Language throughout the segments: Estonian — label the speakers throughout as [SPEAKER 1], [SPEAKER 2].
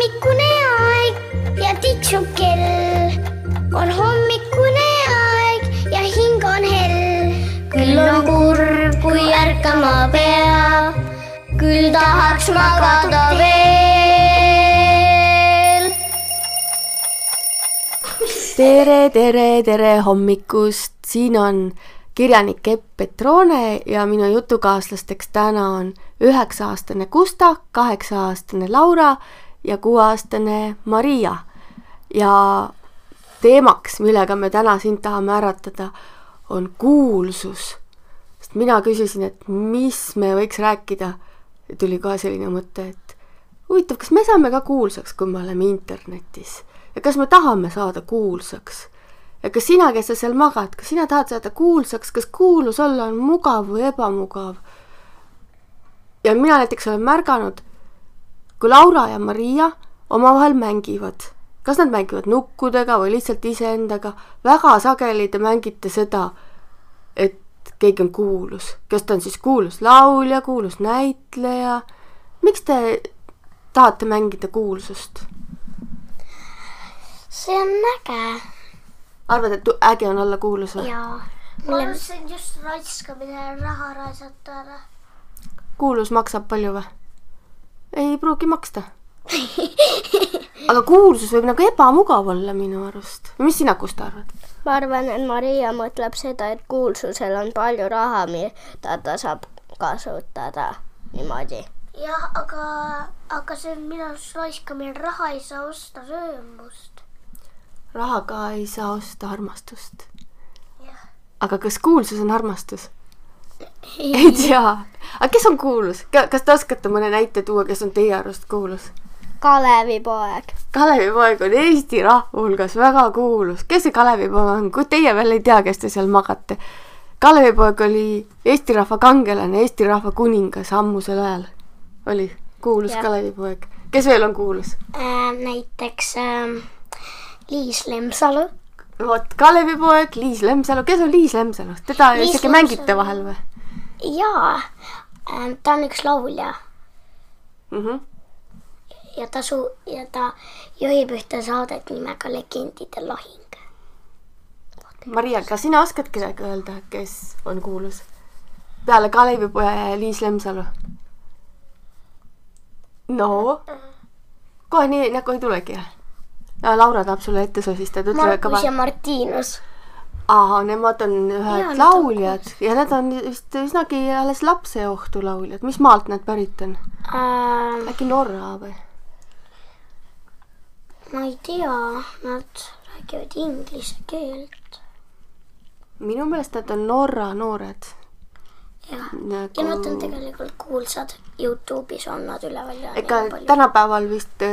[SPEAKER 1] hommikune aeg ja tiksub kell. on hommikune aeg ja hing on hell. küll on kurb, kui ärkama peab, küll tahaks magada veel.
[SPEAKER 2] tere, tere, tere hommikust, siin on kirjanik Epp Petrone ja minu jutukaaslasteks täna on üheksa-aastane Gusta, kaheksa-aastane Laura ja kuueaastane Maria. ja teemaks, millega me täna sind tahame äratada, on kuulsus. sest mina küsisin, et mis me võiks rääkida tuli kohe selline mõte, et huvitav, kas me saame ka kuulsaks, kui me oleme internetis ja kas me tahame saada kuulsaks ja kas sina, kes sa seal magad, kas sina tahad saada kuulsaks, kas kuulus olla on mugav või ebamugav? ja mina näiteks olen märganud, kui Laura ja Maria omavahel mängivad, kas nad mängivad nukkudega või lihtsalt iseendaga, väga sageli te mängite seda, et keegi on kuulus, kas ta on siis kuulus laulja, kuulus näitleja, miks te tahate mängida kuulsust?
[SPEAKER 1] see on äge
[SPEAKER 2] arvad, et äge on olla kuulus või?
[SPEAKER 1] ja mulle. see on just raiskamine raha raisatada.
[SPEAKER 2] kuulus maksab palju või? Ei pruugi maksta. aga kuulsus võib nagu ebamugav olla minu arust. mis sina, Gusta, arvad?
[SPEAKER 3] ma arvan, et Maria mõtleb seda, et kuulsusel on palju raha, mida ta saab kasutada niimoodi.
[SPEAKER 1] jah, aga, aga see on minu arust raiskamine, raha ei saa osta rõõmust.
[SPEAKER 2] rahaga ei saa osta armastust.
[SPEAKER 1] jah,
[SPEAKER 2] aga kas kuulsus on armastus? Ei tea. aga kes on kuulus? kas te oskate mõne näite tuua, kes on teie arust kuulus?
[SPEAKER 3] Kalevipoeg.
[SPEAKER 2] Kalevipoeg on Eesti rahva hulgas väga kuulus. kes see Kalevipoeg on, kui teie veel ei tea, kes te seal magate? Kalevipoeg oli Eesti rahva kangelane, Eesti rahva kuningas ammusel ajal. oli kuulus. Kalevipoeg. kes veel on kuulus?
[SPEAKER 1] Äh, näiteks ähm, Liis Lemsalu.
[SPEAKER 2] vot Kalevipoeg, Liis Lemsalu, kes on Liis Lemsalu? teda isegi mängite vahel või
[SPEAKER 1] jaa ähm,, ta on üks laulja
[SPEAKER 2] mm? -hmm.
[SPEAKER 1] ja ta su- ja ta juhib ühte saadet nimega Legendide lahing.
[SPEAKER 2] Maria, kas sina oskad kedagi öelda, kes on kuulus? peale Kalevipoja ja Liis Lemsalu? no, kohe nii nagu ei tulegi. Laura tahab sulle ette sosistada, ütle ka
[SPEAKER 1] Markus ja Martinus.
[SPEAKER 2] aa, nemad on ühed
[SPEAKER 1] nad on
[SPEAKER 2] lauljad ja nad on vist üsnagi alles lapseohtu lauljad, mis maalt nad pärit on?
[SPEAKER 1] Ähm,
[SPEAKER 2] äkki Norra või?
[SPEAKER 1] ma ei tea, nad räägivad inglise keelt.
[SPEAKER 2] minu meelest nad on Norra noored
[SPEAKER 1] jah,
[SPEAKER 2] nagu...
[SPEAKER 1] ja nad on tegelikult kuulsad. Youtube'is on nad üleval ja
[SPEAKER 2] ega tänapäeval vist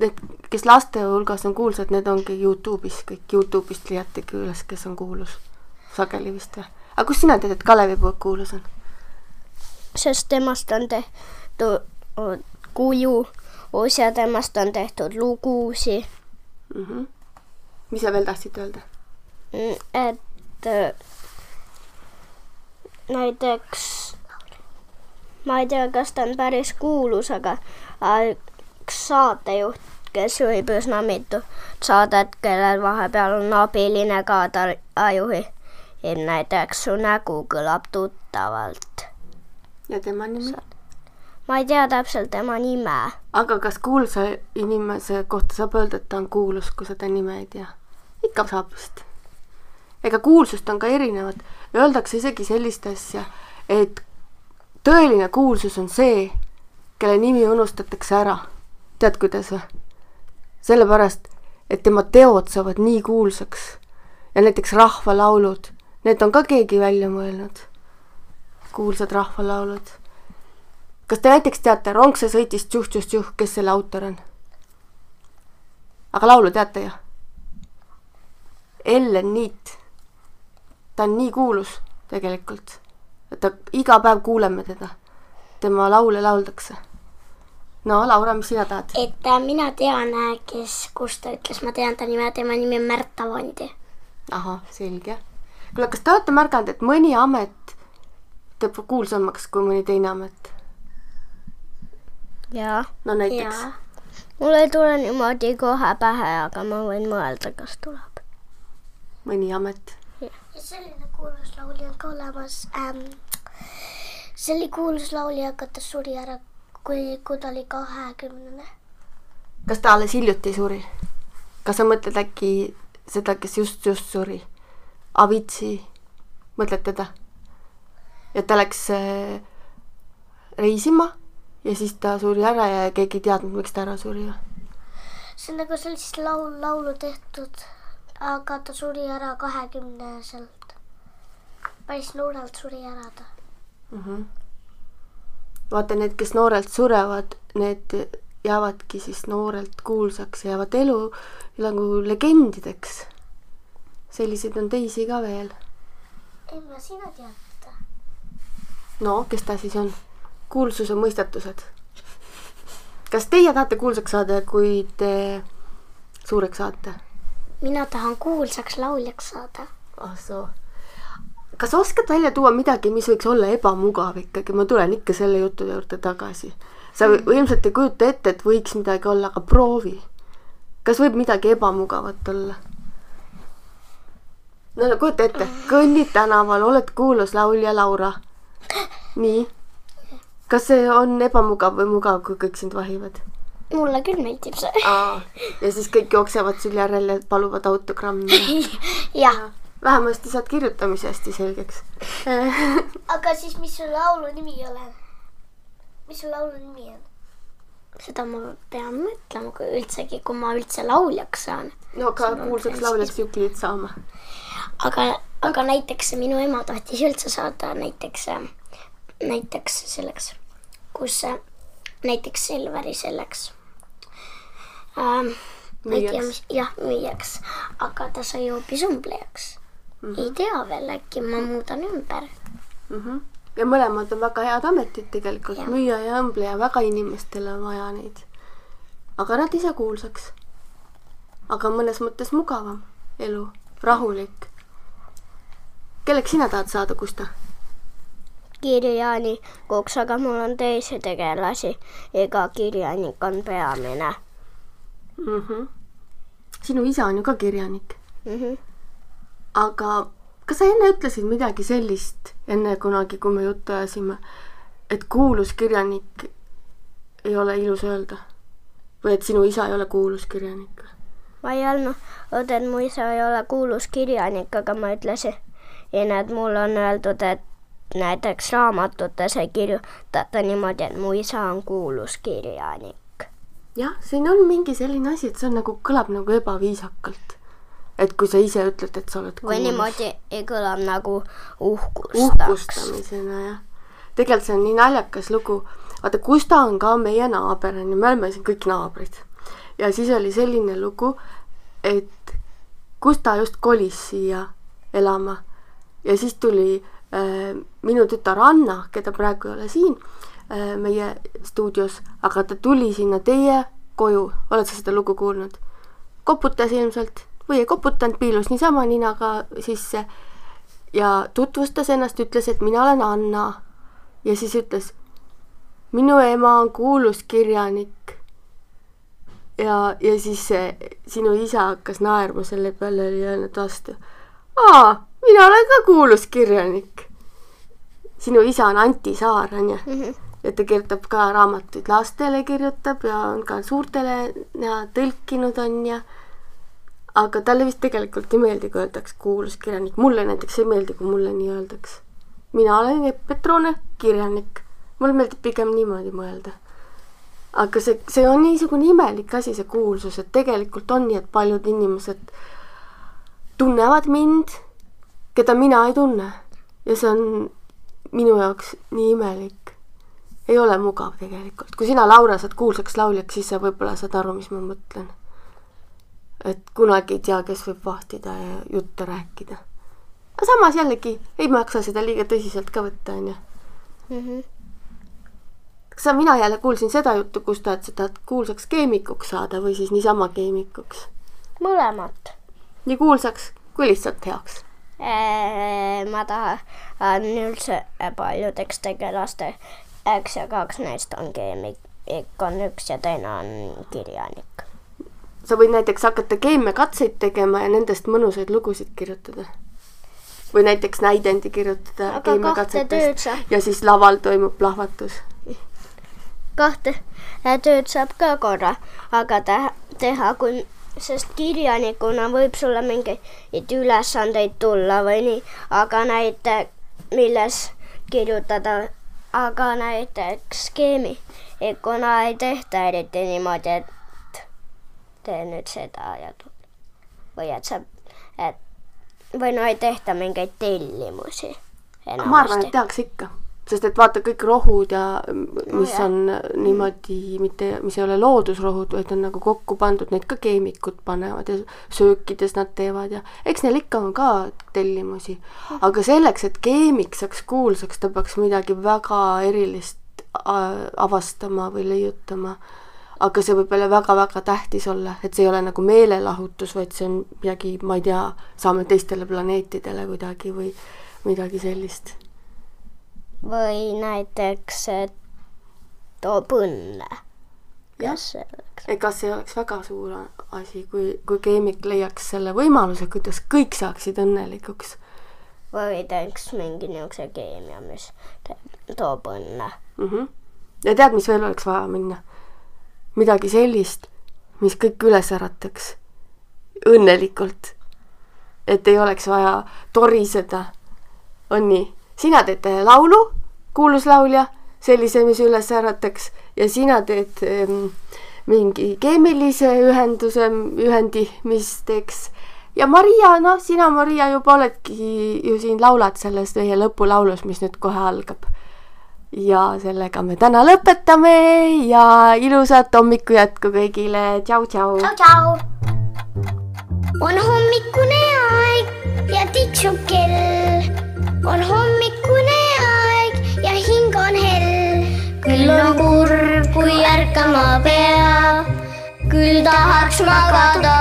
[SPEAKER 2] need, kes laste hulgas on kuulsad, need ongi Youtube'is, kõik Youtube'ist leiategi üles, kes on kuulus. sageli vist või? aga kust sina tead, et Kalevipoeg kuulus on?
[SPEAKER 3] sest temast on tehtud kuju ja temast on tehtud lugusid,
[SPEAKER 2] mm. -hmm. mis sa veel tahtsid öelda?
[SPEAKER 3] et äh, näiteks ma ei tea, kas ta on päris kuulus, aga äh, üks saatejuht, kes juhib üsna mitu saadet, kellel vahepeal on abiline ka, ta juhib, näiteks Su nägu kõlab tuttavalt.
[SPEAKER 2] ja tema nimi?
[SPEAKER 3] ma ei tea täpselt tema nime
[SPEAKER 2] aga kas kuulsa inimese kohta saab öelda, et ta on kuulus, kui seda nime ei tea? ikka saab vist. ega kuulsust on ka erinevat. Öeldakse isegi sellist asja, et tõeline kuulsus on see, kelle nimi unustatakse ära. tead, kuidas või? sellepärast, et tema teod saavad nii kuulsaks. ja näiteks rahvalaulud, need on ka keegi välja mõelnud. kuulsad rahvalaulud kas te näiteks teate Rong see sõitis tšuh-tšuh-tšuh, kes selle autor on? aga laulu teate ju? Ellen Niit. ta on nii kuulus tegelikult, et ta iga päev kuuleme teda. tema laule lauldakse. No Laura, mis sina tahad?
[SPEAKER 1] et äh, mina tean, kes, kus ta ütles, ma tean ta nime, tema nimi on Märt Avandi.
[SPEAKER 2] ahah, selge. kuule, kas te olete märganud, et mõni amet teeb kuulsamaks kui mõni teine amet?
[SPEAKER 3] ja
[SPEAKER 2] no näiteks,
[SPEAKER 3] mul ei tule niimoodi kohe pähe, aga ma võin mõelda, kas tuleb.
[SPEAKER 2] mõni amet?
[SPEAKER 1] ja selline kuulus laulja on ka olemas ähm,. see oli kuulus laulja, aga ta suri ära, kui, kui ta oli kahekümnene.
[SPEAKER 2] kas ta alles hiljuti suri? kas sa mõtled äkki seda, kes just, just suri? Avitsi, mõtled teda? ja ta läks äh, reisima ja siis ta suri ära ja keegi ei teadnud, miks ta ära suri või?
[SPEAKER 1] see on nagu sellist laul, laulu tehtud, aga ta suri ära kahekümneselt. päris noorelt suri ära ta.
[SPEAKER 2] Vaata need, kes noorelt surevad, need jäävadki siis noorelt kuulsaks, jäävad elu nagu legendideks. selliseid on teisi ka veel.
[SPEAKER 1] ei, ma sina tead.
[SPEAKER 2] no kes ta siis on? kuulsuse mõistatused. kas teie tahate kuulsaks saada, kui te suureks saate?
[SPEAKER 1] mina tahan kuulsaks lauljaks saada.
[SPEAKER 2] ah soo. Kas oskad välja tuua midagi, mis võiks olla ebamugav ikkagi, ma tulen ikka selle jutu juurde tagasi. sa mm. ilmselt ei kujuta ette, et võiks midagi olla, aga proovi. kas võib midagi ebamugavat olla? no kujuta ette, kõnnid tänaval, oled kuulus laulja Laura. nii. kas see on ebamugav või mugav, kui kõik sind vahivad?
[SPEAKER 1] mulle küll meeldib see.
[SPEAKER 2] ja siis kõik jooksevad sul järel ja paluvad autogrammi.
[SPEAKER 1] jah,
[SPEAKER 2] vähemasti saad kirjutamise hästi selgeks.
[SPEAKER 1] aga siis, mis su laulu nimi on? mis su laulu nimi on? seda ma pean mõtlema, kui üldsegi, kui ma üldse lauljaks saan.
[SPEAKER 2] no aga kuulsaks lauljaks ju pidid saama.
[SPEAKER 1] aga, aga näiteks minu ema tahtis üldse saada näiteks, näiteks selleks, kus äh, näiteks Selveri selleks ähm,.
[SPEAKER 2] Müüjaks.
[SPEAKER 1] jah, müüjaks, aga ta sai hoopis õmblejaks mm. -hmm. ei tea veel, äkki ma muudan ümber.
[SPEAKER 2] Mhm. ja mõlemad on väga head ametid tegelikult, müüja ja õmbleja, väga inimestele on vaja neid. aga nad saa kuulsaks. aga mõnes mõttes mugavam elu, rahulik. kelleks sina tahad saada, Gusta?
[SPEAKER 3] kirjanikuks, aga mul on teisi tegelasi. iga kirjanik on peamine
[SPEAKER 2] mm. -hmm. sinu isa on ju ka kirjanik,
[SPEAKER 3] mm. -hmm.
[SPEAKER 2] Aga kas sa enne ütlesid midagi sellist, enne kunagi, kui me juttu ajasime, et kuulus kirjanik ei ole ilus öelda? või et sinu isa ei ole kuulus kirjanik?
[SPEAKER 3] ma ei olnud, et mu isa ei ole kuulus kirjanik, aga ma ütlesin, et mulle on öeldud, et näiteks raamatutes ei kirjutata niimoodi, et mu isa on kuulus kirjanik.
[SPEAKER 2] jah, siin on mingi selline asi, et see on nagu, kõlab nagu ebaviisakalt. Et kui sa ise ütled, et sa oled
[SPEAKER 3] või niimoodi kõlab nagu uhkustaks.
[SPEAKER 2] uhkustamisena jah. tegelikult see on nii naljakas lugu. vaata, Gusta on ka meie naaber onju, me oleme siin kõik naabrid. ja siis oli selline lugu, et Gusta just kolis siia elama ja siis tuli äh, minu tütar Anna, keda praegu ei ole siin äh, meie stuudios, aga ta tuli sinna teie koju, oled sa seda lugu kuulnud? koputas ilmselt või ei koputanud, piilus niisama ninaga sisse ja tutvustas ennast, ütles, et mina olen Anna. ja siis ütles, minu ema on kuulus kirjanik. ja, ja siis see sinu isa hakkas naerma selle peale, oli öelnud vastu. aa, mina olen ka kuulus kirjanik. sinu isa on Anti Saar, onju. ja ta kirjutab ka raamatuid lastele kirjutab ja on ka suurtele ja tõlkinud on ja aga talle vist tegelikult ei meeldi, kui öeldakse kuulus kirjanik. mulle näiteks ei meeldi, kui mulle nii öeldakse. mina olen Epp Petrone, kirjanik. mulle meeldib pigem niimoodi mõelda. aga see, see on niisugune imelik asi, see kuulsus, et tegelikult on nii, et paljud inimesed tunnevad mind, keda mina ei tunne. ja see on minu jaoks nii imelik. ei ole mugav tegelikult. kui sina, Laura, saad kuulsaks lauljaks, siis sa võib-olla saad aru, mis ma mõtlen et kunagi ei tea, kes võib vahtida ja jutte rääkida. aga samas jällegi ei maksa seda liiga tõsiselt ka võtta, onju.
[SPEAKER 3] Mhm.
[SPEAKER 2] sa, mina jälle kuulsin seda juttu, kus ta, et sa tahad kuulsaks keemikuks saada või siis niisama keemikuks.
[SPEAKER 3] mõlemat.
[SPEAKER 2] nii kuulsaks kui lihtsalt heaks.
[SPEAKER 3] ma tahan üldse paljudeks tegelasteks ja kaks neist on keemik-, keemik on üks ja teine on kirjanik.
[SPEAKER 2] Sa võid näiteks hakata keemiakatseid tegema ja nendest mõnusaid lugusid kirjutada. või näiteks näidendi kirjutada
[SPEAKER 3] Aga kahte tööd saab-
[SPEAKER 2] ja siis laval toimub plahvatus.
[SPEAKER 3] kahte tööd saab ka korra, aga teha, kui, sest kirjanikuna võib sulle mingeid ülesandeid tulla või nii, aga näite, milles kirjutada, aga näiteks skeemikuna ei tehta eriti niimoodi, et tee nüüd seda ja või et sa, et või no ei tehta mingeid tellimusi.
[SPEAKER 2] ma arvan, et tehakse ikka, sest et vaata kõik rohud ja m- mis
[SPEAKER 3] jah.
[SPEAKER 2] on niimoodi mitte, mis ei ole loodusrohud, vaid on nagu kokku pandud, neid ka keemikud panevad ja söökides nad teevad ja eks neil ikka on ka tellimusi. aga selleks, et keemik saaks kuulsaks, ta peaks midagi väga erilist a- avastama või leiutama. Aga see võib jälle väga-väga tähtis olla, et see ei ole nagu meelelahutus, vaid see on midagi, ma ei tea, saame teistele planeetidele kuidagi või midagi sellist
[SPEAKER 3] või näiteks, et toob õnne. kas see oleks?
[SPEAKER 2] ega see oleks väga suur asi, kui, kui keemik leiaks selle võimaluse, kuidas kõik saaksid õnnelikuks
[SPEAKER 3] või teeks mingi niisuguse keemia, mis toob õnne.
[SPEAKER 2] mm. -hmm. ja tead, mis veel oleks vaja minna? Midagi sellist, mis kõik üles ärataks. Õnnelikult. et ei oleks vaja toriseda. on nii, sina teed eh, laulu, kuulus laulja, sellise, mis üles ärataks. Ja sina teed ähm, mingi keemilise ühenduse, ühendi, mis teeks. Ja Maria, noh, sina, Maria, juba oledki ju siin laulad selles meie lõpulaulus, mis nüüd kohe algab ja sellega me täna lõpetame ja ilusat hommiku jätku kõigile, tšau-tšau.
[SPEAKER 1] tšau. on hommikune aeg ja tiksub kell. on hommikune aeg ja hing on hell. küll on kurb, kui ärkama pea, küll tahaks magada